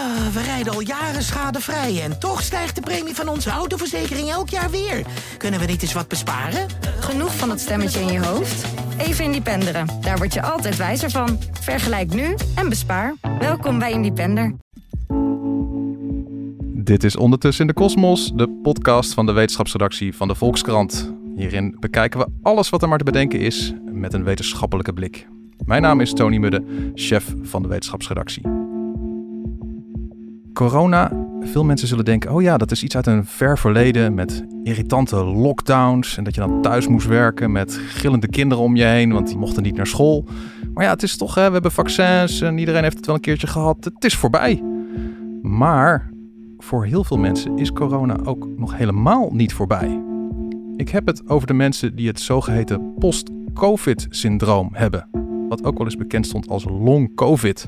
Ah, we rijden al jaren schadevrij en toch stijgt de premie van onze autoverzekering elk jaar weer. Kunnen we niet eens wat besparen? Genoeg van dat stemmetje in je hoofd? Even Independeren. Daar word je altijd wijzer van. Vergelijk nu en bespaar. Welkom bij Independer. Dit is Ondertussen in de Kosmos, de podcast van de wetenschapsredactie van de Volkskrant. Hierin bekijken we alles wat er maar te bedenken is met een wetenschappelijke blik. Mijn naam is Tony Mudde, chef van de wetenschapsredactie. Corona, veel mensen zullen denken: oh ja, dat is iets uit een ver verleden met irritante lockdowns en dat je dan thuis moest werken met gillende kinderen om je heen, want die mochten niet naar school. Maar ja, het is toch, hè, we hebben vaccins en iedereen heeft het wel een keertje gehad. Het is voorbij. Maar voor heel veel mensen is corona ook nog helemaal niet voorbij. Ik heb het over de mensen die het zogeheten post-COVID-syndroom hebben, wat ook wel eens bekend stond als long-COVID,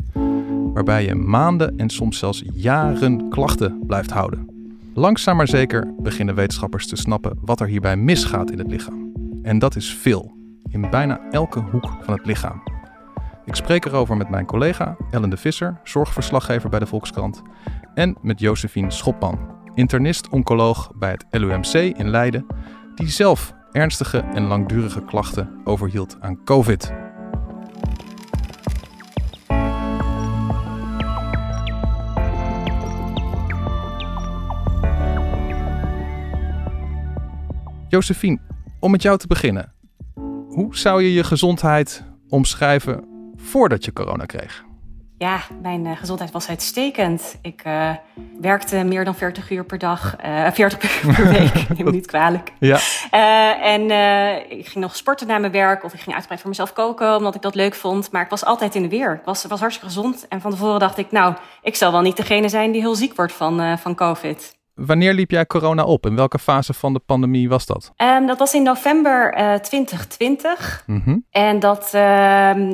waarbij je maanden en soms zelfs jaren klachten blijft houden. Langzaam maar zeker beginnen wetenschappers te snappen wat er hierbij misgaat in het lichaam. En dat is veel, in bijna elke hoek van het lichaam. Ik spreek erover met mijn collega Ellen de Visser, zorgverslaggever bij de Volkskrant, en met Josephine Schopman, internist-oncoloog bij het LUMC in Leiden, die zelf ernstige en langdurige klachten overhield aan COVID. Josephine, om met jou te beginnen. Hoe zou je je gezondheid omschrijven voordat je corona kreeg? Ja, mijn uh, gezondheid was uitstekend. Ik uh, werkte meer dan 40 uur per dag, uh, 40 uur per week, neem me niet kwalijk. Ja. en ik ging nog sporten na mijn werk of ik ging uitgebreid voor mezelf koken, omdat ik dat leuk vond. Maar ik was altijd in de weer. Ik was, was hartstikke gezond. En van tevoren dacht ik, nou, ik zal wel niet degene zijn die heel ziek wordt van, van COVID. Wanneer liep jij corona op? In welke fase van de pandemie was dat? Um, dat was in november uh, 2020. Mm -hmm. En dat, uh,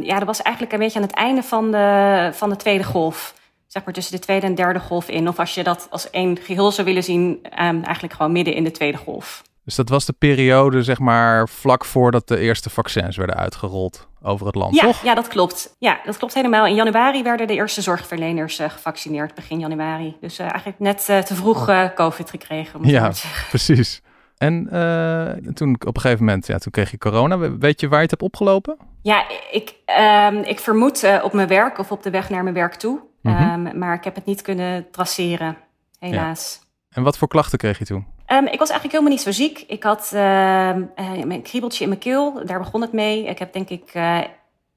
ja, dat was eigenlijk een beetje aan het einde van de, van de tweede golf. Zeg maar tussen de tweede en derde golf in. Of als je dat als één geheel zou willen zien, um, eigenlijk gewoon midden in de tweede golf. Dus dat was de periode, zeg maar, vlak voordat de eerste vaccins werden uitgerold over het land, ja, toch? Ja, dat klopt. Ja, dat klopt helemaal. In januari werden de eerste zorgverleners uh, gevaccineerd, begin januari. Dus uh, eigenlijk net uh, te vroeg COVID gekregen. ja, precies. En toen op een gegeven moment, ja, toen kreeg je corona. Weet je waar je het hebt opgelopen? Ja, ik, ehm, ik vermoed op mijn werk of op de weg naar mijn werk toe. Mhm. Um, maar ik heb het niet kunnen traceren, helaas. Ja. En wat voor klachten kreeg je toen? Um, ik was eigenlijk helemaal niet zo ziek. Ik had uh, een kriebeltje in mijn keel. Daar begon het mee. Ik heb denk ik uh,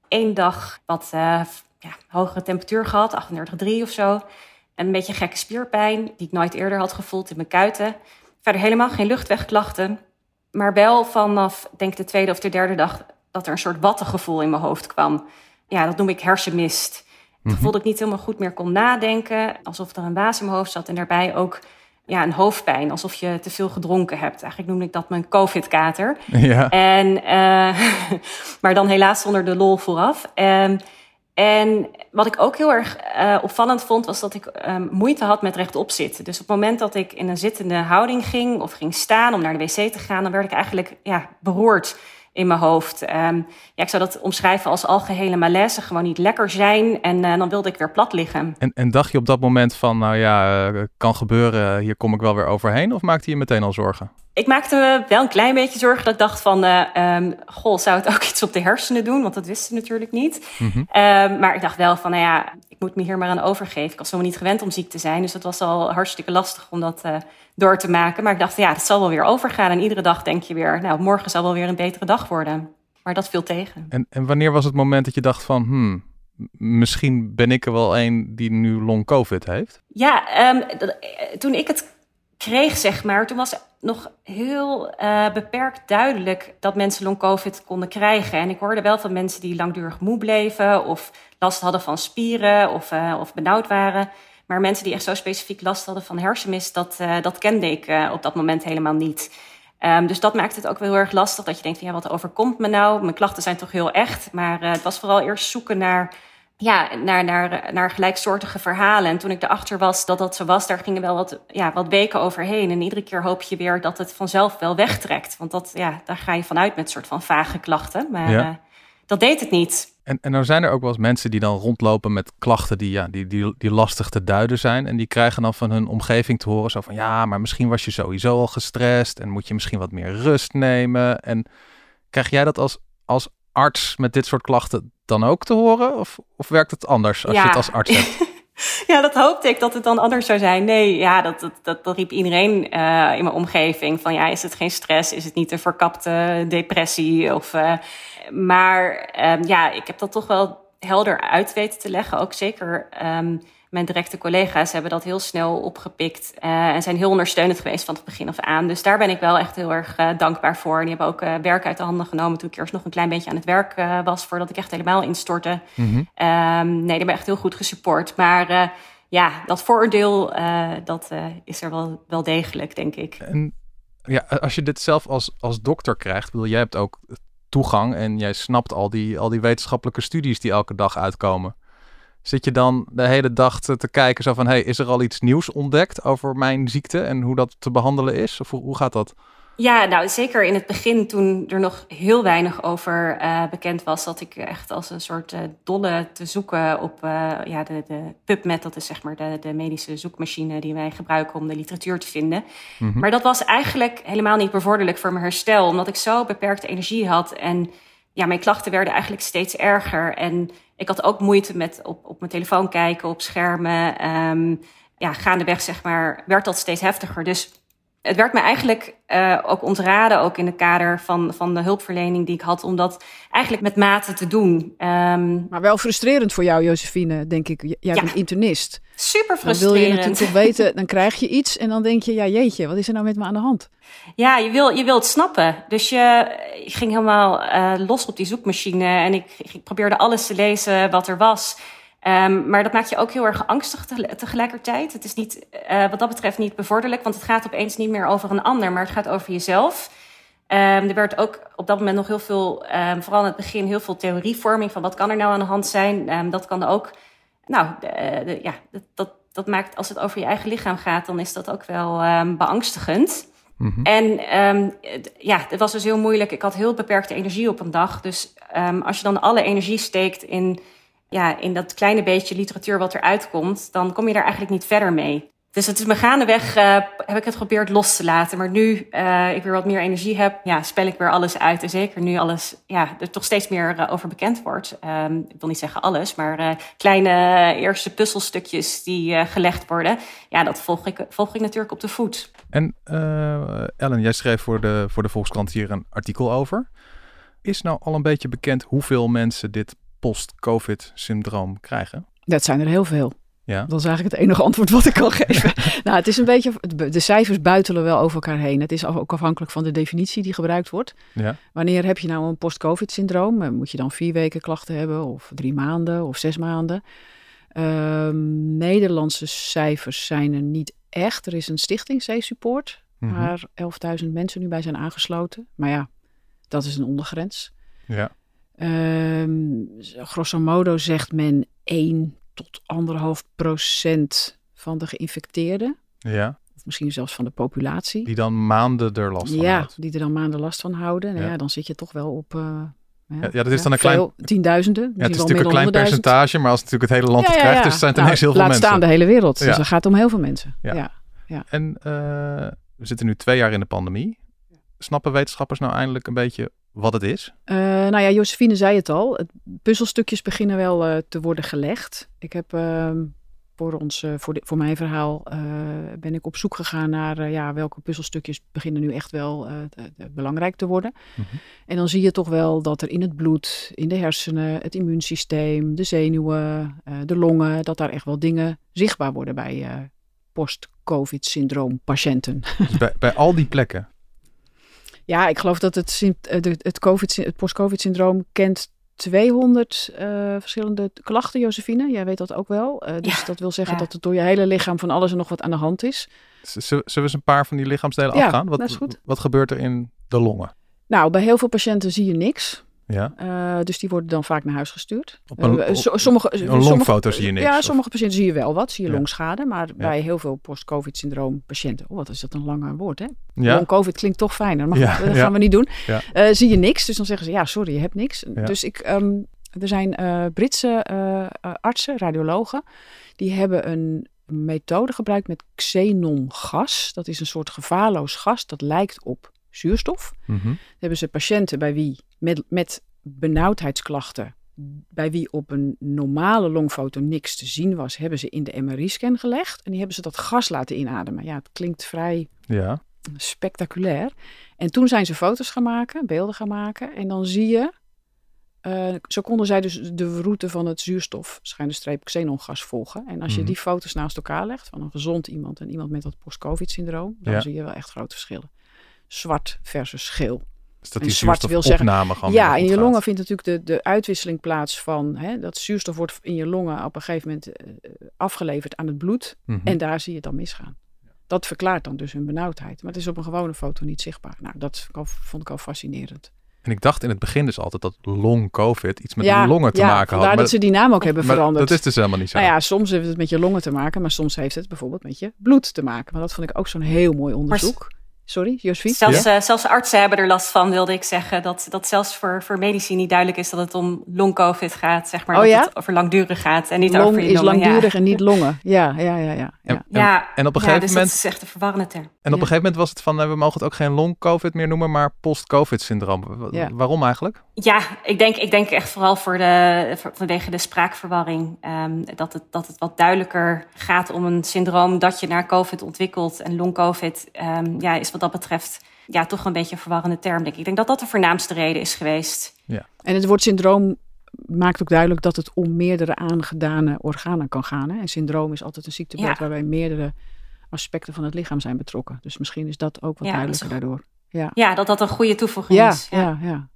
één dag wat uh, ja, hogere temperatuur gehad, 38,3 of zo. En een beetje gekke spierpijn, die ik nooit eerder had gevoeld in mijn kuiten. Verder helemaal geen luchtwegklachten. Maar wel vanaf, denk ik, de tweede of de derde dag... dat er een soort wattengevoel in mijn hoofd kwam. Ja, dat noem ik hersenmist. Het Mhm. gevoel dat ik niet helemaal goed meer kon nadenken. Alsof er een waas in mijn hoofd zat. En daarbij ook ja, een hoofdpijn, alsof je te veel gedronken hebt. Eigenlijk noemde ik dat mijn COVID-kater. Ja. En, uh, maar dan helaas zonder de lol vooraf. Um, en wat ik ook heel erg uh, opvallend vond, was dat ik um, moeite had met rechtop zitten. Dus op het moment dat ik in een zittende houding ging of ging staan om naar de wc te gaan, dan werd ik eigenlijk ja, beroerd in mijn hoofd. Um, ja, ik zou dat omschrijven als algehele malaise, gewoon niet lekker zijn. En uh, dan wilde ik weer plat liggen. En, en dacht je op dat moment van, nou ja, uh, kan gebeuren, hier kom ik wel weer overheen? Of maakte je meteen al zorgen? Ik maakte me wel een klein beetje zorgen dat ik dacht van, uh, um, goh, zou het ook iets op de hersenen doen? Want dat wisten ze natuurlijk niet. Mm -hmm. um, maar ik dacht wel van, nou ja, ik moet me hier maar aan overgeven. Ik was helemaal niet gewend om ziek te zijn, dus dat was al hartstikke lastig om dat uh, door te maken. Maar ik dacht, ja, dat zal wel weer overgaan. En iedere dag denk je weer, nou, morgen zal wel weer een betere dag worden. Maar dat viel tegen. En, en wanneer was het moment dat je dacht van, hmm, misschien ben ik er wel een die nu long covid heeft? Ja, um, dat, toen ik het kreeg, zeg maar, toen was nog heel uh, beperkt duidelijk dat mensen long covid konden krijgen. En ik hoorde wel van mensen die langdurig moe bleven of last hadden van spieren of, uh, of benauwd waren. Maar mensen die echt zo specifiek last hadden van hersenmist, dat, uh, dat kende ik op dat moment helemaal niet. Um, dus dat maakt het ook wel heel erg lastig. Dat je denkt, ja, wat overkomt me nou? Mijn klachten zijn toch heel echt. Maar het was vooral eerst zoeken naar, ja, naar, naar, naar gelijksoortige verhalen. En toen ik erachter was dat dat zo was, daar gingen wel wat, ja, wat weken overheen. En iedere keer hoop je weer dat het vanzelf wel wegtrekt. Want dat, ja, daar ga je vanuit met soort van vage klachten. Maar Ja. dat deed het niet. En, en nou zijn er ook wel eens mensen die dan rondlopen met klachten die, ja, die, die, die lastig te duiden zijn. En die krijgen dan van hun omgeving te horen zo van ja, maar misschien was je sowieso al gestrest en moet je misschien wat meer rust nemen. En krijg jij dat als, als arts met dit soort klachten dan ook te horen? Of, of werkt het anders als je het als arts hebt? Ja, dat hoopte ik dat het dan anders zou zijn. Nee, ja, dat, dat, dat, dat riep iedereen uh, in mijn omgeving. Van ja, is het geen stress? Is het niet een verkapte depressie? Of, uh, maar um, ja, ik heb dat toch wel helder uit weten te leggen. Ook zeker um, mijn directe collega's hebben dat heel snel opgepikt uh, en zijn heel ondersteunend geweest van het begin af aan. Dus daar ben ik wel echt heel erg uh, dankbaar voor. En die hebben ook uh, werk uit de handen genomen toen ik eerst nog een klein beetje aan het werk was, voordat ik echt helemaal instortte. Mm -hmm. um, nee, die hebben echt heel goed gesupport. Maar ja, dat vooroordeel, dat is er wel, wel degelijk, denk ik. En ja, als je dit zelf als, als dokter krijgt, wil jij hebt ook toegang en jij snapt al die, al die wetenschappelijke studies die elke dag uitkomen. Zit je dan de hele dag te, te kijken zo van, hey, is er al iets nieuws ontdekt over mijn ziekte en hoe dat te behandelen is? Of hoe, hoe gaat dat? Ja, nou zeker in het begin toen er nog heel weinig over uh, bekend was, zat ik echt als een soort uh, dolle te zoeken op uh, ja, de, de PubMed, dat is zeg maar de, de medische zoekmachine die wij gebruiken om de literatuur te vinden. Mm -hmm. Maar dat was eigenlijk helemaal niet bevorderlijk voor mijn herstel, omdat ik zo beperkte energie had en ja, mijn klachten werden eigenlijk steeds erger. En ik had ook moeite met op, op mijn telefoon kijken, op schermen. Um, ja, gaandeweg zeg maar, werd dat steeds heftiger. Dus het werd me eigenlijk uh, ook ontraden, ook in het kader van, van de hulpverlening die ik had, om dat eigenlijk met mate te doen. Um, maar wel frustrerend voor jou, Josephine, denk ik. Jij ja, bent internist. Super frustrerend. Dan wil je natuurlijk weten, dan krijg je iets en dan denk je, ja jeetje, wat is er nou met me aan de hand? Ja, je wil, je wil het snappen. Dus je, je ging helemaal uh, los op die zoekmachine en ik, ik probeerde alles te lezen wat er was. Um, maar dat maakt je ook heel erg angstig te, tegelijkertijd. Het is niet, uh, wat dat betreft niet bevorderlijk, want het gaat opeens niet meer over een ander, maar het gaat over jezelf. Um, er werd ook op dat moment nog heel veel, um, vooral in het begin, heel veel theorievorming van wat kan er nou aan de hand zijn. dat kan ook, nou, de, de, ja, dat, dat, dat, maakt, als het over je eigen lichaam gaat, dan is dat ook wel beangstigend. Mm -hmm. En ja, het was dus heel moeilijk. Ik had heel beperkte energie op een dag. Dus als je dan alle energie steekt in ja, in dat kleine beetje literatuur wat eruit komt, dan kom je daar eigenlijk niet verder mee. Dus het is me gaandeweg uh, heb ik het geprobeerd los te laten. Maar nu uh, ik weer wat meer energie heb, ja, spel ik weer alles uit. En zeker nu alles, ja, er toch steeds meer uh, over bekend wordt. Um, ik wil niet zeggen alles, maar kleine eerste puzzelstukjes die gelegd worden. Ja, dat volg ik, volg ik natuurlijk op de voet. En Ellen, jij schreef voor de, voor de Volkskrant hier een artikel over. Is nou al een beetje bekend hoeveel mensen dit post-COVID-syndroom krijgen? Dat zijn er heel veel. Ja. Dat is eigenlijk het enige antwoord wat ik kan geven. nou, het is een beetje, de cijfers buitelen wel over elkaar heen. Het is ook afhankelijk van de definitie die gebruikt wordt. Ja. Wanneer heb je nou een post-COVID-syndroom? Moet je dan vier weken klachten hebben, of drie maanden, of zes maanden? Uh, Nederlandse cijfers zijn er niet echt. Er is een stichting C-Support, mm -hmm. waar 11.000 mensen nu bij zijn aangesloten. Maar ja, dat is een ondergrens. Ja. Um, grosso modo zegt men 1 tot 1,5 procent van de geïnfecteerden. Ja. Of misschien zelfs van de populatie. Die dan maanden er last van Ja, die er dan maanden last van houden. Nou ja, dan zit je toch wel op... Uh, ja, ja, dat is dan een klein... Tienduizenden. Ja, het is natuurlijk een klein percentage, maar als natuurlijk het hele land het krijgt, dus zijn het nou, ineens heel veel laat mensen. staan de hele wereld. Dus het gaat om heel veel mensen. Ja. Ja. En uh, we zitten nu twee jaar in de pandemie. Snappen wetenschappers nou eindelijk een beetje wat het is? Uh, nou ja, Josephine zei het al. Het puzzelstukjes beginnen wel uh, te worden gelegd. Ik heb uh, voor, ons, voor, de, voor mijn verhaal ben ik op zoek gegaan naar ja, welke puzzelstukjes beginnen nu echt wel belangrijk te worden. Mm -hmm. En dan zie je toch wel dat er in het bloed, in de hersenen, het immuunsysteem, de zenuwen, de longen, dat daar echt wel dingen zichtbaar worden bij post-COVID-syndroom patiënten. Dus bij, bij al die plekken? Ja, ik geloof dat het, het, COVID, het post-COVID-syndroom kent 200 uh, verschillende klachten, Josephine. Jij weet dat ook wel. Uh, dus ja, dat wil zeggen ja. dat het door je hele lichaam van alles en nog wat aan de hand is. Zullen we eens een paar van die lichaamsdelen ja, afgaan? Wat, dat is goed. wat gebeurt er in de longen? Nou, bij heel veel patiënten zie je niks. Ja. Uh, dus die worden dan vaak naar huis gestuurd. Op een, so, sommige, een longfoto sommige, zie je niks? Ja, of? sommige patiënten zie je wel wat. Zie je ja. longschade. Maar ja. bij heel veel post-covid-syndroom patiënten... Oh, wat is dat een lang woord, hè? Ja. Long-covid klinkt toch fijner. Maar dat gaan we niet doen. Uh, zie je niks. Dus dan zeggen ze, ja, sorry, je hebt niks. Dus ik... Um, Er zijn eh, Britse eh, eh, artsen, radiologen, die hebben een methode gebruikt met xenongas. Dat is een soort gevaarloos gas dat lijkt op zuurstof. Mhm. Dan hebben ze patiënten bij wie met, met benauwdheidsklachten, bij wie op een normale longfoto niks te zien was, hebben ze in de MRI-scan gelegd. En die hebben ze dat gas laten inademen. Ja, het klinkt vrij Ja. spectaculair. En toen zijn ze foto's gaan maken, beelden gaan maken. En dan zie je, eh, zo konden zij dus de route van het zuurstof, schuine streep xenongas volgen. En als je Mhm. die foto's naast elkaar legt, van een gezond iemand en iemand met dat post-covid-syndroom, dan Ja. zie je wel echt grote verschillen. Zwart versus geel. Dus dat En die zwart wil ja, in je longen vindt natuurlijk de, de uitwisseling plaats van hè, dat zuurstof wordt in je longen op een gegeven moment eh, afgeleverd aan het bloed. Mhm. En daar zie je het dan misgaan. Dat verklaart dan dus hun benauwdheid. Maar het is op een gewone foto niet zichtbaar. Nou, dat vond ik al fascinerend. En ik dacht in het begin dus altijd dat long covid iets met ja, de longen te ja, maken had. Maar, dat ze die naam ook hebben maar veranderd. dat is dus helemaal niet zo. Nou ja, soms heeft het met je longen te maken, maar soms heeft het bijvoorbeeld met je bloed te maken. Maar dat vond ik ook zo'n heel mooi onderzoek. Sorry, Josfie? Zelfs, eh, zelfs artsen hebben er last van, wilde ik zeggen. Dat, dat zelfs voor, voor medici niet duidelijk is dat het om long-covid gaat. Zeg maar, Oh dat ja? het over langdurig gaat en niet Long over je is longen, ja. langdurig en niet longen. Ja, ja, ja, ja. ja. En, en- Ja, en op een ja, gegeven dus moment dat is echt een verwarrende term. En op Ja. een gegeven moment was het van, eh, we mogen het ook geen long-covid meer noemen, maar post-covid-syndroom. Wa- Ja. Waarom eigenlijk? Ja, ik denk, ik denk echt vooral voor de, voor- vanwege de spraakverwarring. ehm, dat, het, dat het wat duidelijker gaat om een syndroom dat je naar COVID ontwikkelt. En long-COVID ehm, ja, is wat dat betreft ja, toch een beetje een verwarrende term. Denk ik. ik denk dat dat de voornaamste reden is geweest. En het woord syndroom maakt ook duidelijk dat het om meerdere aangedane organen kan gaan. Hè? En syndroom is altijd een ziektebeeld Ja. waarbij meerdere aspecten van het lichaam zijn betrokken. Dus misschien is dat ook wat Ja, duidelijker daardoor. Ja, Ja, dat dat een goede toevoeging ja, is. ja. ja.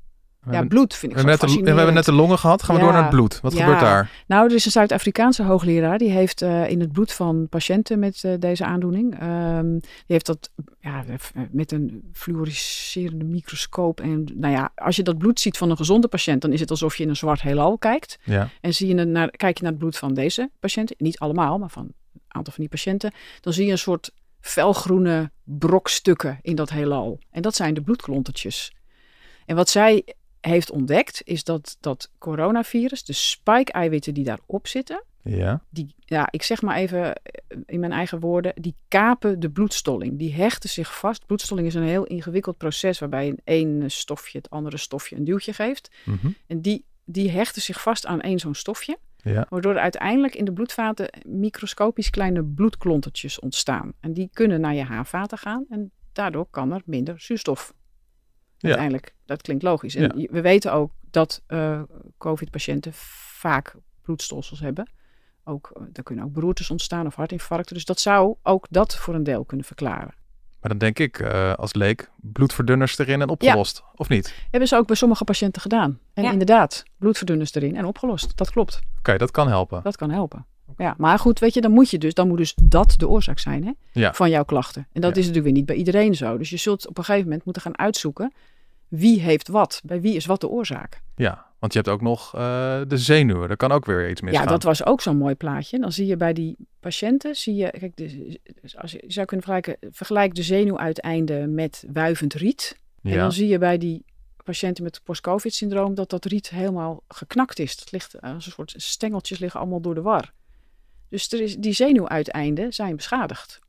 Ja, hebben, bloed vind ik we zo hebben net de, we hebben net de longen gehad, gaan we Ja. door naar het bloed. Wat Ja. gebeurt daar? Nou, er is een Zuid-Afrikaanse hoogleraar die heeft eh, in het bloed van patiënten met eh, deze aandoening, ehm, die heeft dat ja, met een fluoriserende microscoop. En nou ja, als je dat bloed ziet van een gezonde patiënt, dan is het alsof je in een zwart heelal kijkt. Ja. En zie je naar, kijk je naar het bloed van deze patiënten, niet allemaal, maar van een aantal van die patiënten, dan zie je een soort felgroene brokstukken in dat heelal. En dat zijn de bloedklontertjes. En wat zij heeft ontdekt, is dat dat coronavirus, de spike-eiwitten die daarop zitten, Ja. die, ja, ik zeg maar even eh, in mijn eigen woorden, die kapen de bloedstolling. Die hechten zich vast. Bloedstolling is een heel ingewikkeld proces waarbij een ene stofje het andere stofje een duwtje geeft. Mhm. En die, die hechten zich vast aan één zo'n stofje. Ja. Waardoor er uiteindelijk in de bloedvaten microscopisch kleine bloedklontertjes ontstaan. En die kunnen naar je haarvaten gaan en daardoor kan er minder zuurstof. Ja. Uiteindelijk, dat klinkt logisch. En we weten ook dat eh, COVID-patiënten vaak bloedstolsels hebben. Ook, eh, er kunnen ook beroertes ontstaan of hartinfarcten. Dus dat zou ook dat voor een deel kunnen verklaren. Maar dan denk ik eh, als leek, bloedverdunners erin en opgelost. Of niet? Hebben ze ook bij sommige patiënten gedaan. En Ja. inderdaad, bloedverdunners erin en opgelost. Dat klopt. Oké, dat kan helpen. Dat kan helpen. Ja, maar goed, weet je, dan moet je dus, dan moet dus dat de oorzaak zijn hè, Ja. van jouw klachten. En dat Ja. is natuurlijk weer niet bij iedereen zo. Dus je zult op een gegeven moment moeten gaan uitzoeken wie heeft wat, bij wie is wat de oorzaak. Ja, want je hebt ook nog eh, de zenuwen. Daar kan ook weer iets misgaan. Ja, dat was ook zo'n mooi plaatje. Dan zie je bij die patiënten, zie je, kijk, de, als je zou kunnen vergelijken, vergelijk de zenuwuiteinden met wuivend riet. En Ja. dan zie je bij die patiënten met post-covid-syndroom dat dat riet helemaal geknakt is. Dat ligt eh, als een soort stengeltjes liggen allemaal door de war. Dus er is, die zenuwuiteinden zijn beschadigd.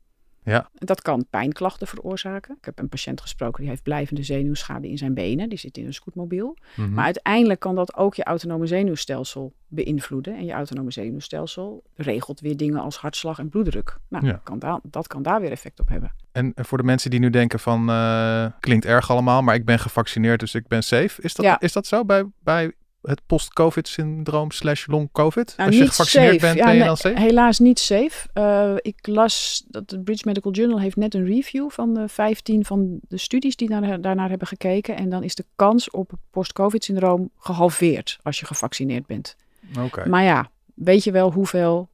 Ja. En dat kan pijnklachten veroorzaken. Ik heb een patiënt gesproken die heeft blijvende zenuwschade in zijn benen. Die zit in een scootmobiel. Mhm. Maar uiteindelijk kan dat ook je autonome zenuwstelsel beïnvloeden. En je autonome zenuwstelsel regelt weer dingen als hartslag en bloeddruk. Nou, Ja. kan da- dat kan daar weer effect op hebben. En voor de mensen die nu denken van, eh, klinkt erg allemaal, maar ik ben gevaccineerd, dus ik ben safe. Is dat, Ja. is dat zo bij, bij het post-covid-syndroom slash long-covid? Nou, Als je gevaccineerd safe. bent, Ja, ben je nee, dan safe? Helaas niet safe. Eh, ik las dat de British Medical Journal heeft net een review van de 15 van de studies die naar, daarnaar hebben gekeken. En dan is de kans op het post-covid-syndroom gehalveerd als je gevaccineerd bent. Oké. Maar ja, weet je wel hoeveel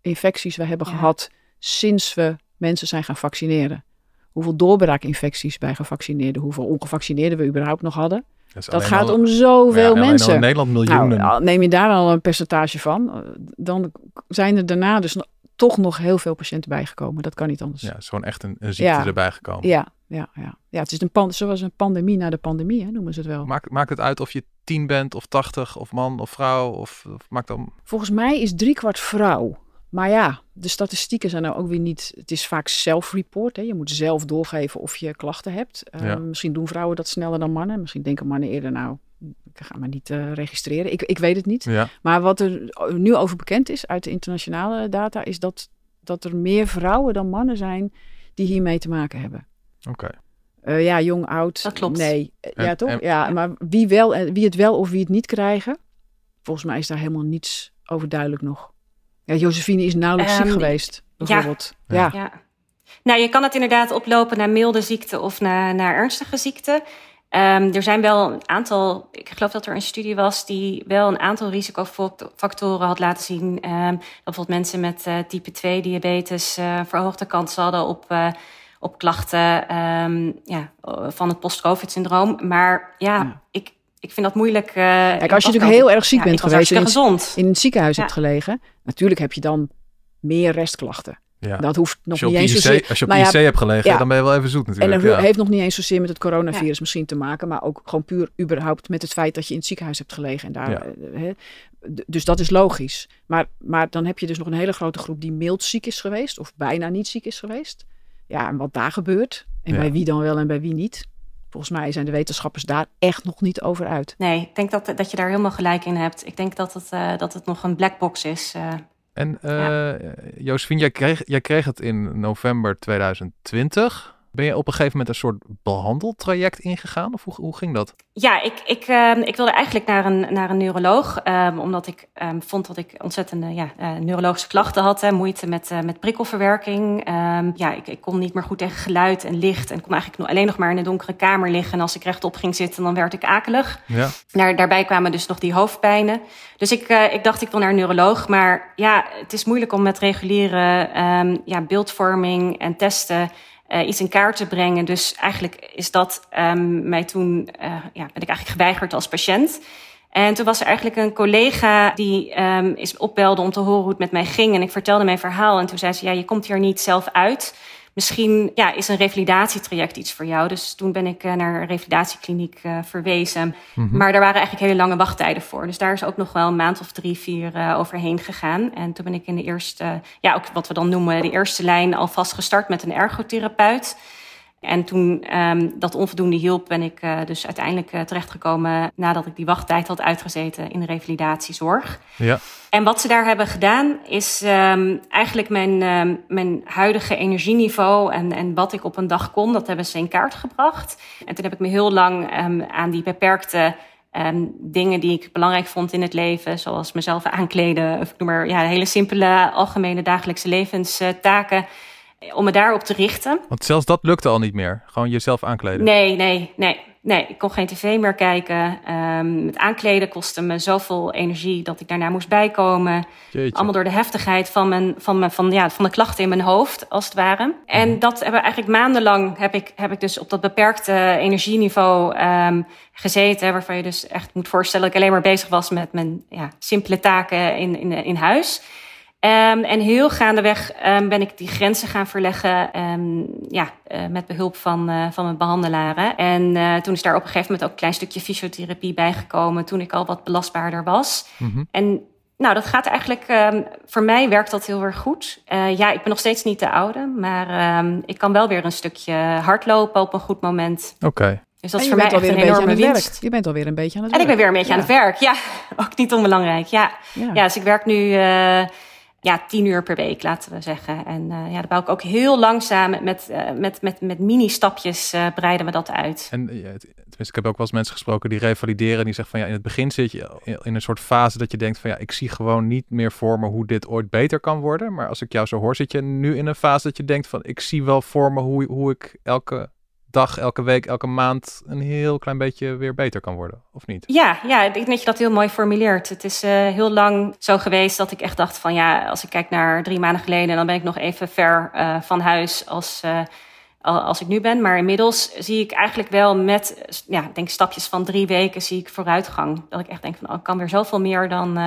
infecties we hebben Ja. gehad sinds we mensen zijn gaan vaccineren? Hoeveel doorbraakinfecties bij gevaccineerden, hoeveel ongevaccineerden we überhaupt nog hadden? Dat gaat al- om ja, zoveel al mensen. in Nederland miljoenen. Nou, neem je daar al een percentage van, eh, dan zijn er daarna dus toch nog heel veel patiënten bijgekomen. Dat kan niet anders. ja, is gewoon echt een, een ziekte Ja. erbij gekomen. ja, ja. ja. ja het is een pan, zoals een pandemie na de pandemie, hè, noemen ze het wel. Maakt, maakt het uit of je tien bent of tachtig of man of vrouw? Of, of maakt dan... Volgens mij is driekwart vrouw. Maar ja, de statistieken zijn nou ook weer niet. Het is vaak self-report. Je moet zelf doorgeven of je klachten hebt. Uh, Ja. Misschien doen vrouwen dat sneller dan mannen. Misschien denken mannen eerder, nou, ik ga maar niet eh, registreren. Ik, ik weet het niet. Ja, Maar wat er nu over bekend is uit de internationale data, is dat, dat er meer vrouwen dan mannen zijn die hiermee te maken hebben. oké. Eh, ja, jong, oud. Dat klopt. Nee, Eh, En- ja toch? en- ja, maar wie, wel, en wie het wel of wie het niet krijgen, volgens mij is daar helemaal niets over duidelijk nog. Ja, Josephine is nauwelijks Ehm, ziek geweest, bijvoorbeeld. Ja. Ja. Ja. Nou, je kan het inderdaad oplopen naar milde ziekte of naar, naar ernstige ziekte. Ehm, er zijn wel een aantal, ik geloof dat er een studie was die wel een aantal risicofactoren had laten zien. Ehm, dat bijvoorbeeld mensen met eh, type 2 diabetes eh, verhoogde kans hadden op, eh, op klachten ehm, ja, van het post-COVID-syndroom. Maar ja, Ja. Ik, ik vind dat moeilijk. eh, Kijk, als je natuurlijk heel erg ziek Ja, bent geweest en in, hartstikke gezond. in het ziekenhuis Ja. hebt gelegen, natuurlijk heb je dan meer restklachten. Ja. Dat hoeft nog Als je op niet eens IC, zozeer... als je op Nou ja, IC hebt gelegen, ja. dan ben je wel even zoet En natuurlijk. dat ja. heeft nog niet eens zozeer met het coronavirus misschien te maken, maar ook gewoon puur überhaupt met het feit dat je in het ziekenhuis hebt gelegen. En daar, Ja. eh, hè, dus dat is logisch. Maar, maar dan heb je dus nog een hele grote groep die mild ziek is geweest of bijna niet ziek is geweest. Ja, en wat daar gebeurt en Ja. bij wie dan wel en bij wie niet. Volgens mij zijn de wetenschappers daar echt nog niet over uit. Nee, ik denk dat, dat je daar helemaal gelijk in hebt. Ik denk dat het, eh, dat het nog een black box is. eh. En eh Josephine, jij kreeg, jij kreeg het in november 2020. Ben je op een gegeven moment een soort behandeltraject ingegaan? Of hoe, hoe ging dat? Ja, ik, ik, ehm, ik wilde eigenlijk naar een, naar een neuroloog. ehm, omdat ik ehm, vond dat ik ontzettende ja, eh, neurologische klachten had. Hè, moeite met, eh, met prikkelverwerking. Ja, ik, ik kon niet meer goed tegen geluid en licht. En kon eigenlijk alleen nog maar in een donkere kamer liggen. En als ik rechtop ging zitten, dan werd ik akelig. Ja, Daar, daarbij kwamen dus nog die hoofdpijnen. Dus ik, eh, ik dacht, ik wil naar een neuroloog. Maar ja, het is moeilijk om met reguliere ja, beeldvorming en testen eh, iets in kaart te brengen. Dus eigenlijk is dat ehm, mij toen, eh, ja, ben ik eigenlijk geweigerd als patiënt. En toen was er eigenlijk een collega die ehm, is opbelde om te horen hoe het met mij ging. En ik vertelde mijn verhaal. En toen zei ze, ja, je komt hier niet zelf uit. Misschien ja, is een revalidatietraject iets voor jou. Dus toen ben ik eh, naar een revalidatiekliniek eh, verwezen. Maar daar waren eigenlijk hele lange wachttijden voor. Dus daar is ook nog wel een maand of drie, vier eh, overheen gegaan. En toen ben ik in de eerste, ja, ook wat we dan noemen, de eerste lijn alvast gestart met een ergotherapeut. En toen ehm, dat onvoldoende hielp, ben ik eh, dus uiteindelijk eh, terechtgekomen nadat ik die wachttijd had uitgezeten in de revalidatiezorg. ja. En wat ze daar hebben gedaan, is ehm, eigenlijk mijn, ehm, mijn huidige energieniveau en, en wat ik op een dag kon, dat hebben ze in kaart gebracht. En toen heb ik me heel lang aan die beperkte dingen die ik belangrijk vond in het leven, zoals mezelf aankleden, of ik noem maar ja, hele simpele, algemene dagelijkse levenstaken, om me daarop te richten. Want zelfs dat lukte al niet meer. Gewoon jezelf aankleden. Nee, nee, nee. Nee, ik kon geen tv meer kijken. Ehm het aankleden kostte me zoveel energie dat ik daarna moest bijkomen. Jeetje. Allemaal door de heftigheid van, mijn, van, mijn, van, ja, van de klachten in mijn hoofd, als het ware. En dat hebben eigenlijk maandenlang heb ik, heb ik dus op dat beperkte energieniveau ehm, gezeten. Waarvan je dus echt moet voorstellen dat ik alleen maar bezig was met mijn ja, simpele taken in, in, in huis. Ehm, en heel gaandeweg um, ben ik die grenzen gaan verleggen. Um, ja, uh, met behulp van, uh, van mijn behandelaren. En uh, toen is daar op een gegeven moment ook een klein stukje fysiotherapie bijgekomen. Toen ik al wat belastbaarder was. Mhm. En nou, dat gaat eigenlijk. Um, voor mij werkt dat heel erg goed. Uh, ja, ik ben nog steeds niet de oude. Maar um, ik kan wel weer een stukje hardlopen op een goed moment. Oké. Dus dat is voor mij echt een een beetje enorme winst. werk. Je bent alweer een beetje aan het En ik werk. ben weer een beetje aan het werk. Ja, ook niet onbelangrijk. Ja, Ja. ja dus ik werk nu uh, ja, tien uur per week, laten we zeggen. En uh, ja, dan bouw ik ook heel langzaam met, uh, met, met, met mini-stapjes uh, breiden we dat uit. En tenminste, ik heb ook wel eens mensen gesproken die revalideren. Die zeggen van ja, in het begin zit je in een soort fase dat je denkt van ja, ik zie gewoon niet meer voor me hoe dit ooit beter kan worden. Maar als ik jou zo hoor, zit je nu in een fase dat je denkt van ik zie wel voor me hoe, hoe ik elke dag, elke week, elke maand een heel klein beetje weer beter kan worden. Of niet? Ja, ja, ik denk dat je dat heel mooi formuleert. Het is uh, heel lang zo geweest dat ik echt dacht van ja, als ik kijk naar drie maanden geleden, dan ben ik nog even ver uh, van huis als, uh, als ik nu ben. Maar inmiddels zie ik eigenlijk wel met, ja, denk stapjes van drie weken zie ik vooruitgang. Dat ik echt denk van, oh, ik kan weer zoveel meer dan,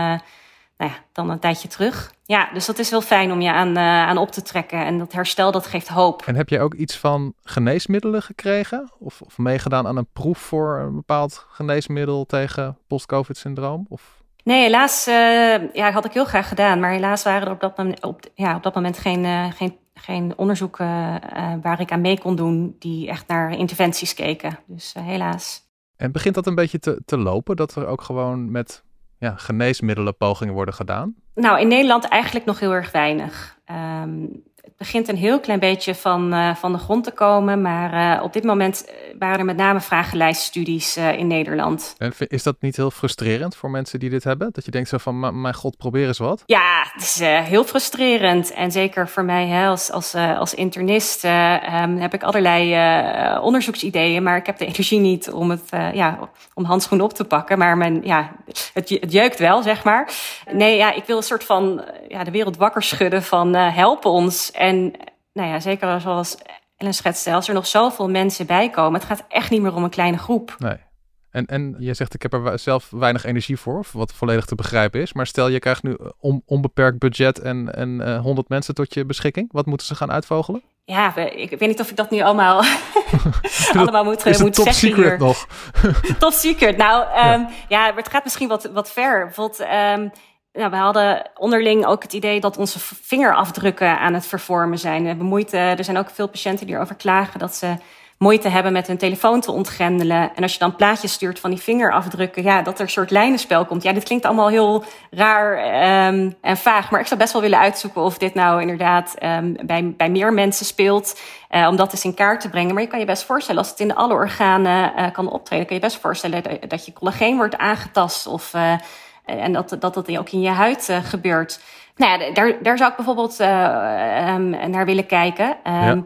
nou ja, dan een tijdje terug. Ja, dus dat is wel fijn om je aan, uh, aan op te trekken. En dat herstel, dat geeft hoop. En heb je ook iets van geneesmiddelen gekregen? Of, of meegedaan aan een proef voor een bepaald geneesmiddel tegen post-COVID-syndroom? Of... Nee, helaas uh, ja, had ik heel graag gedaan. Maar helaas waren er op dat moment, op, ja, op dat moment geen, uh, geen, geen onderzoeken waar ik aan mee kon doen... die echt naar interventies keken. Dus helaas. En begint dat een beetje te, te lopen? Dat er ook gewoon met ja, geneesmiddelenpogingen worden gedaan? Nou, in Nederland eigenlijk nog heel erg weinig. Um, het begint een heel klein beetje van, uh, van de grond te komen. Maar uh, op dit moment eh, waren er met name vragenlijststudies uh, in Nederland. En is dat niet heel frustrerend voor mensen die dit hebben? Dat je denkt zo van, mijn god, probeer eens wat. Ja, het is heel frustrerend. En zeker voor mij hè, als, als, als internist um, heb ik allerlei onderzoeksideeën. Maar ik heb de energie niet om, het, ja, om handschoenen op te pakken. Maar mijn, ja, het, het jeukt wel, zeg maar. Nee, ja, ik wil een soort van ja, de wereld wakker schudden van help ons. En nou ja, zeker zoals Ellen schetste, als er nog zoveel mensen bij komen, het gaat echt niet meer om een kleine groep. Nee. En, en je zegt, ik heb er zelf weinig energie voor, wat volledig te begrijpen is. Maar stel, je krijgt nu on, onbeperkt budget en, en uh, 100 mensen tot je beschikking. Wat moeten ze gaan uitvogelen? Ja, ik weet niet of ik dat nu allemaal, allemaal moet, is moet top zeggen secret hier. nog? top secret. Nou, um, ja. ja, het gaat misschien wat, wat ver. Bijvoorbeeld... Um, nou, we hadden onderling ook het idee dat onze vingerafdrukken aan het vervormen zijn. We hebben moeite, er zijn ook veel patiënten die erover klagen dat ze moeite hebben met hun telefoon te ontgrendelen. En als je dan plaatjes stuurt van die vingerafdrukken, ja, dat er een soort lijnenspel komt. Ja, dit klinkt allemaal heel raar um, en vaag. Maar ik zou best wel willen uitzoeken of dit nou inderdaad um, bij, bij meer mensen speelt. Uh, om dat eens in kaart te brengen. Maar je kan je best voorstellen, als het in alle organen uh, kan optreden, kan je best voorstellen dat, je collageen wordt aangetast of. Uh, en dat, dat dat ook in je huid uh, gebeurt. Nou ja, daar, daar zou ik bijvoorbeeld uh, um, naar willen kijken. Um, ja.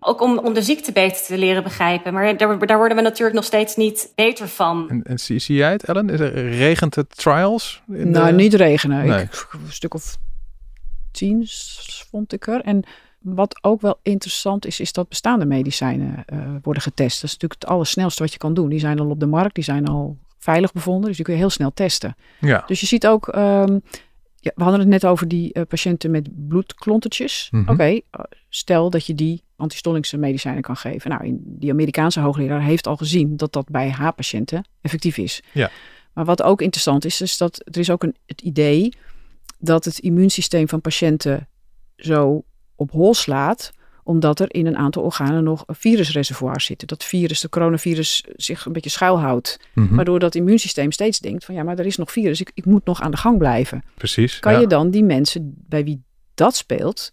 Ook om, om de ziekte beter te leren begrijpen. Maar daar, daar worden we natuurlijk nog steeds niet beter van. En, en zie, zie jij het, Ellen? Is er, regent het trials? In nou, de... niet regenen. Nee. Ik, een stuk of tien vond ik er. En wat ook wel interessant is, is dat bestaande medicijnen uh, worden getest. Dat is natuurlijk het allersnelste wat je kan doen. Die zijn al op de markt, die zijn al veilig bevonden. Dus die kun je heel snel testen. Ja. Dus je ziet ook, um, ja, we hadden het net over die uh, patiënten met bloedklontertjes. Mhm. Oké, okay, stel dat je die antistollingsche medicijnen kan geven. Nou, in die Amerikaanse hoogleraar heeft al gezien dat dat bij H-patiënten effectief is. Ja. Maar wat ook interessant is, is dat er is ook een, het idee dat het immuunsysteem van patiënten zo op hol slaat omdat er in een aantal organen nog virusreservoirs zitten. Dat virus, de coronavirus, zich een beetje schuilhoudt. Mhm. Waardoor dat immuunsysteem steeds denkt van ja, maar er is nog virus, ik, ik moet nog aan de gang blijven. Precies. Kan ja. je dan die mensen bij wie dat speelt,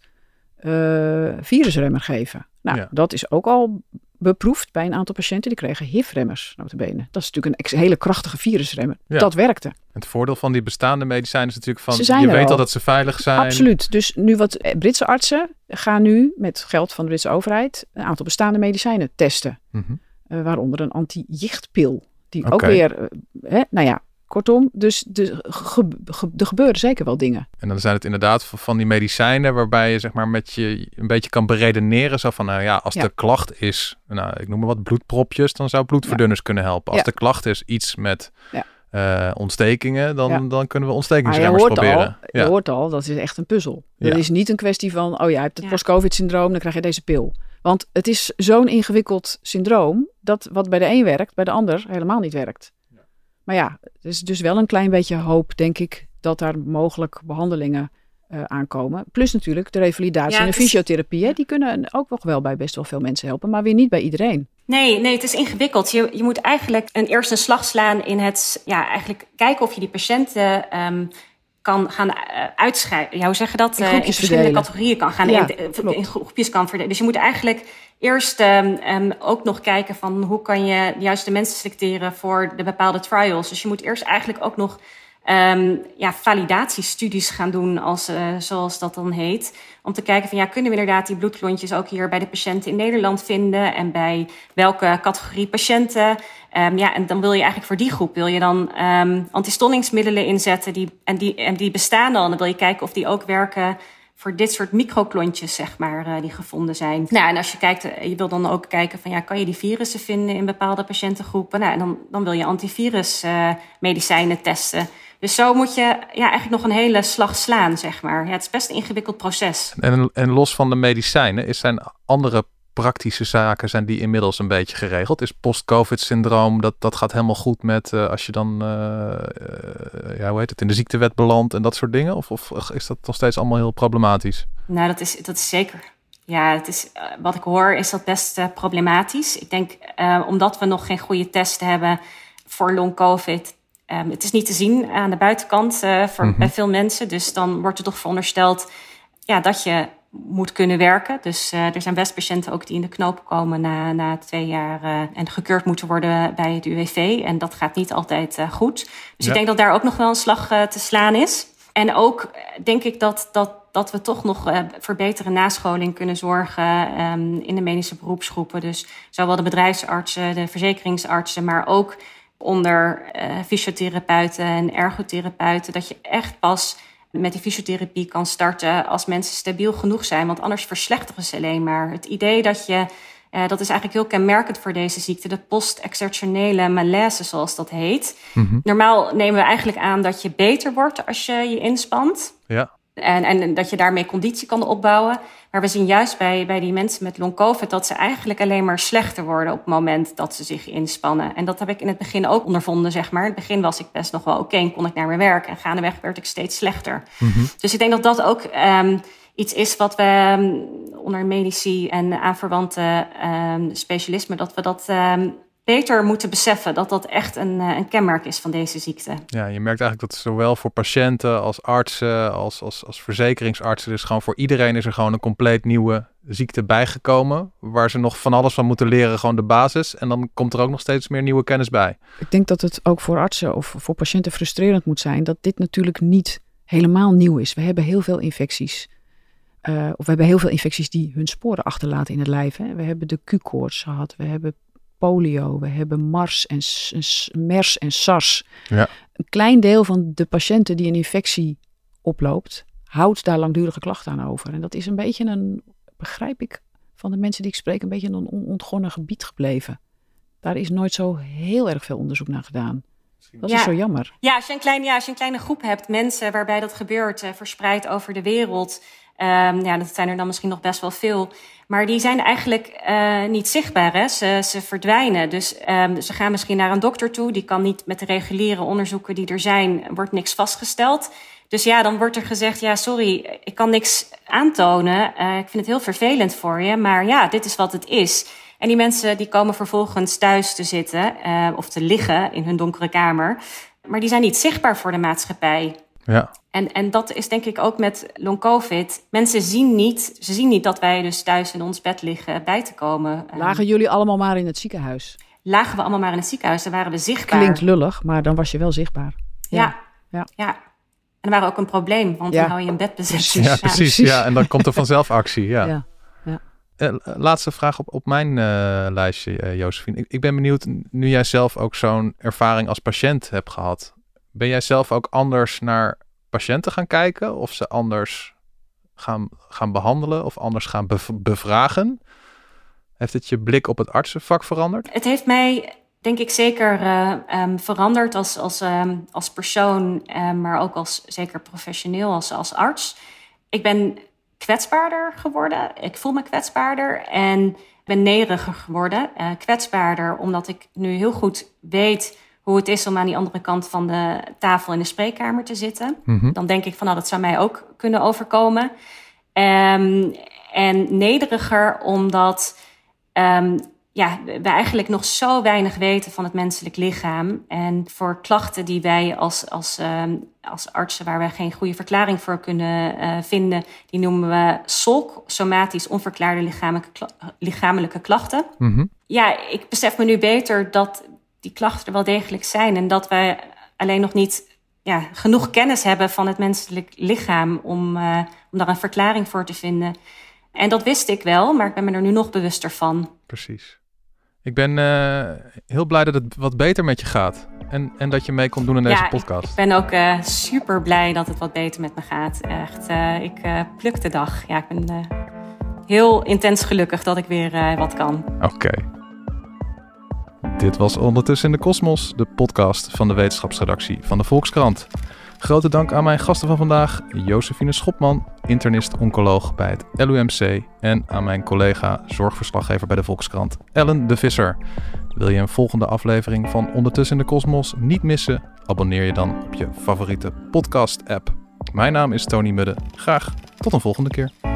uh, virusremmer geven? Nou, Ja. dat is ook al beproefd bij een aantal patiënten. Die kregen HIV-remmers, notabene. Dat is natuurlijk een hele krachtige virusremmer. Ja. Dat werkte. Het voordeel van die bestaande medicijnen is natuurlijk van... Ze je weet al. al dat ze veilig zijn. Absoluut. Dus nu wat eh, Britse artsen gaan nu met geld van de Britse overheid een aantal bestaande medicijnen testen. Mhm. Uh, waaronder een anti-jichtpil. Die ook weer, uh, hè, nou ja, kortom, dus de, ge, ge, er gebeuren zeker wel dingen. En dan zijn het inderdaad van- die medicijnen waarbij je zeg maar met je een beetje kan beredeneren. Zo van, nou ja, als Ja. de klacht is, nou ik noem maar wat bloedpropjes, dan zou bloedverdunners kunnen helpen. Als Ja. de klacht is iets met Ja. eh, ontstekingen, dan, Ja. dan kunnen we Maar je ontstekingsremmers hoort, proberen. al, je ja. hoort al, dat is echt een puzzel. Ja. Het is niet een kwestie van, oh ja, je hebt het Ja. post-covid-syndroom, dan krijg je deze pil. Want het is zo'n ingewikkeld syndroom, dat wat bij de een werkt, bij de ander helemaal niet werkt. Maar ja, het is dus wel een klein beetje hoop, denk ik, dat daar mogelijk behandelingen eh, aankomen. Plus natuurlijk de revalidatie Ja, en de fysiotherapie, hè, die kunnen ook nog wel bij best wel veel mensen helpen, maar weer niet bij iedereen. Nee, nee, het is ingewikkeld. Je, je moet eigenlijk een, eerst een slag slaan in het, ja, eigenlijk kijken of je die patiënten ehm, kan gaan uh, uitscheiden. Ja, hoe zeg je dat? In Eh, verschillende verdelen. categorieën kan gaan, Ja, in, groepjes kan verdelen. Dus je moet eigenlijk eerst um, um, ook nog kijken van hoe kan je de juiste mensen selecteren voor de bepaalde trials. Dus je moet eerst eigenlijk ook nog um, ja, validatiestudies gaan doen, als, uh, zoals dat dan heet. Om te kijken van ja, kunnen we inderdaad die bloedklontjes ook hier bij de patiënten in Nederland vinden? En bij welke categorie patiënten? Um, ja, en dan wil je eigenlijk voor die groep wil je dan um, antistollingsmiddelen inzetten. Die, en, die, en die bestaan al. Dan wil je kijken of die ook werken voor dit soort microklontjes, zeg maar, uh, die gevonden zijn. Nou, en als je kijkt, je wil dan ook kijken van ja, kan je die virussen vinden in bepaalde patiëntengroepen? Nou, en dan, dan wil je antivirus uh, testen. Dus zo moet je ja, eigenlijk nog een hele slag slaan, zeg maar. Ja, het is best een ingewikkeld proces. En, en los van de medicijnen, is zijn andere praktische zaken zijn die inmiddels een beetje geregeld? Is post-COVID-syndroom, dat, dat gaat helemaal goed met uh, als je dan, uh, uh, ja, hoe heet het, in de ziektewet belandt en dat soort dingen? Of, of is dat nog steeds allemaal heel problematisch? Nou, dat is, dat is zeker. Ja, het is, wat ik hoor is dat best problematisch. Ik denk, omdat we nog geen goede testen hebben voor long-COVID, Um, het is niet te zien aan de buitenkant uh, voor, mm -hmm. bij veel mensen. Dus dan wordt er toch verondersteld ja, dat je moet kunnen werken. Dus uh, er zijn best patiënten ook die in de knoop komen na, na twee jaar uh, en gekeurd moeten worden bij het UWV. En dat gaat niet altijd goed. Dus ja. ik denk dat daar ook nog wel een slag te slaan is. En ook denk ik dat, dat, dat we toch nog voor betere nascholing kunnen zorgen um, in de medische beroepsgroepen. Dus zowel de bedrijfsartsen, de verzekeringsartsen, maar ook onder fysiotherapeuten en ergotherapeuten. Dat je echt pas met die fysiotherapie kan starten als mensen stabiel genoeg zijn. Want anders verslechteren ze alleen maar. Het idee dat je, uh, dat is eigenlijk heel kenmerkend voor deze ziekte, de post-exertionele malaise, zoals dat heet. Mm -hmm. Normaal nemen we eigenlijk aan dat je beter wordt als je je inspant. Ja. En, en dat je daarmee conditie kan opbouwen. Maar we zien juist bij, bij die mensen met long-covid dat ze eigenlijk alleen maar slechter worden op het moment dat ze zich inspannen. En dat heb ik in het begin ook ondervonden, zeg maar. In het begin was ik best nog wel oké okay, en kon ik naar mijn werk. En gaandeweg werd ik steeds slechter. Mm -hmm. Dus ik denk dat dat ook um, iets is wat we um, onder medici en aanverwante um, specialismen, dat we dat beter moeten beseffen dat dat echt een, een, kenmerk is van deze ziekte. Ja, je merkt eigenlijk dat zowel voor patiënten als artsen, als, als, als verzekeringsartsen, dus gewoon voor iedereen is er gewoon een compleet nieuwe ziekte bijgekomen, waar ze nog van alles van moeten leren, gewoon de basis. En dan komt er ook nog steeds meer nieuwe kennis bij. Ik denk dat het ook voor artsen of voor patiënten frustrerend moet zijn dat dit natuurlijk niet helemaal nieuw is. We hebben heel veel infecties. Uh, of we hebben heel veel infecties die hun sporen achterlaten in het lijf. Hè. We hebben de Q-koorts gehad, we hebben polio, we hebben MARS en MERS en SARS. Ja. Een klein deel van de patiënten die een infectie oploopt, houdt daar langdurige klachten aan over. En dat is een beetje een, begrijp ik van de mensen die ik spreek, een beetje een ontgonnen gebied gebleven. Daar is nooit zo heel erg veel onderzoek naar gedaan. Dat ja. is zo jammer. Ja als, je een klein, ja, als je een kleine groep hebt, mensen waarbij dat gebeurt, uh, verspreid over de wereld. Um, ja, dat zijn er dan misschien nog best wel veel. Maar die zijn eigenlijk uh, niet zichtbaar. Hè? Ze, ze verdwijnen. Dus um, ze gaan misschien naar een dokter toe. Die kan niet met de reguliere onderzoeken die er zijn, wordt niks vastgesteld. Dus ja, dan wordt er gezegd: ja, sorry, ik kan niks aantonen. Uh, ik vind het heel vervelend voor je. Maar ja, dit is wat het is. En die mensen die komen vervolgens thuis te zitten uh, of te liggen in hun donkere kamer. Maar die zijn niet zichtbaar voor de maatschappij. Ja. En, en dat is denk ik ook met long COVID. Mensen zien niet, ze zien niet dat wij dus thuis in ons bed liggen bij te komen. Lagen jullie allemaal maar in het ziekenhuis? Lagen we allemaal maar in het ziekenhuis, dan waren we zichtbaar. Klinkt lullig, maar dan was je wel zichtbaar. Ja, ja. ja. ja. En dan waren ook een probleem, want ja. dan hou je een bed bezet. Precies. Ja, precies. Ja, en dan komt er vanzelf actie. Ja. Uh, laatste vraag op, op mijn uh, lijstje, uh, Josephine. Ik, ik ben benieuwd, nu jij zelf ook zo'n ervaring als patiënt hebt gehad, ben jij zelf ook anders naar patiënten gaan kijken? Of ze anders gaan, gaan behandelen of anders gaan bev bevragen? Heeft het je blik op het artsenvak veranderd? Het heeft mij, denk ik, zeker um, veranderd als, als, um, als persoon, maar ook als zeker professioneel, als, als arts. Ik ben kwetsbaarder geworden. Ik voel me kwetsbaarder en ben nederiger geworden. Uh, kwetsbaarder omdat ik nu heel goed weet hoe het is om aan die andere kant van de tafel in de spreekkamer te zitten. Mm -hmm. Dan denk ik van nou, dat zou mij ook kunnen overkomen. Um, en nederiger omdat um, ja, we eigenlijk nog zo weinig weten van het menselijk lichaam. En voor klachten die wij als, als, um, als artsen, waar wij geen goede verklaring voor kunnen uh, vinden, die noemen we SOLK, somatisch onverklaarde lichamelijke, lichamelijke klachten. Mm -hmm. Ja, ik besef me nu beter dat die klachten er wel degelijk zijn. En dat wij alleen nog niet ja, genoeg kennis hebben van het menselijk lichaam om, uh, om daar een verklaring voor te vinden. En dat wist ik wel, maar ik ben me er nu nog bewuster van. Precies. Ik ben uh, heel blij dat het wat beter met je gaat. En, en dat je mee komt doen in deze ja, podcast. Ik, ik ben ook uh, super blij dat het wat beter met me gaat. Echt, ik pluk de dag. Ja, ik ben heel intens gelukkig dat ik weer wat kan. Oké. Okay. Dit was Ondertussen in de Kosmos, de podcast van de wetenschapsredactie van de Volkskrant. Grote dank aan mijn gasten van vandaag, Josephine Schopman, internist-oncoloog bij het LUMC en aan mijn collega zorgverslaggever bij de Volkskrant, Ellen de Visser. Wil je een volgende aflevering van Ondertussen in de Kosmos niet missen? Abonneer je dan op je favoriete podcast-app. Mijn naam is Tony Mudde. Graag tot een volgende keer.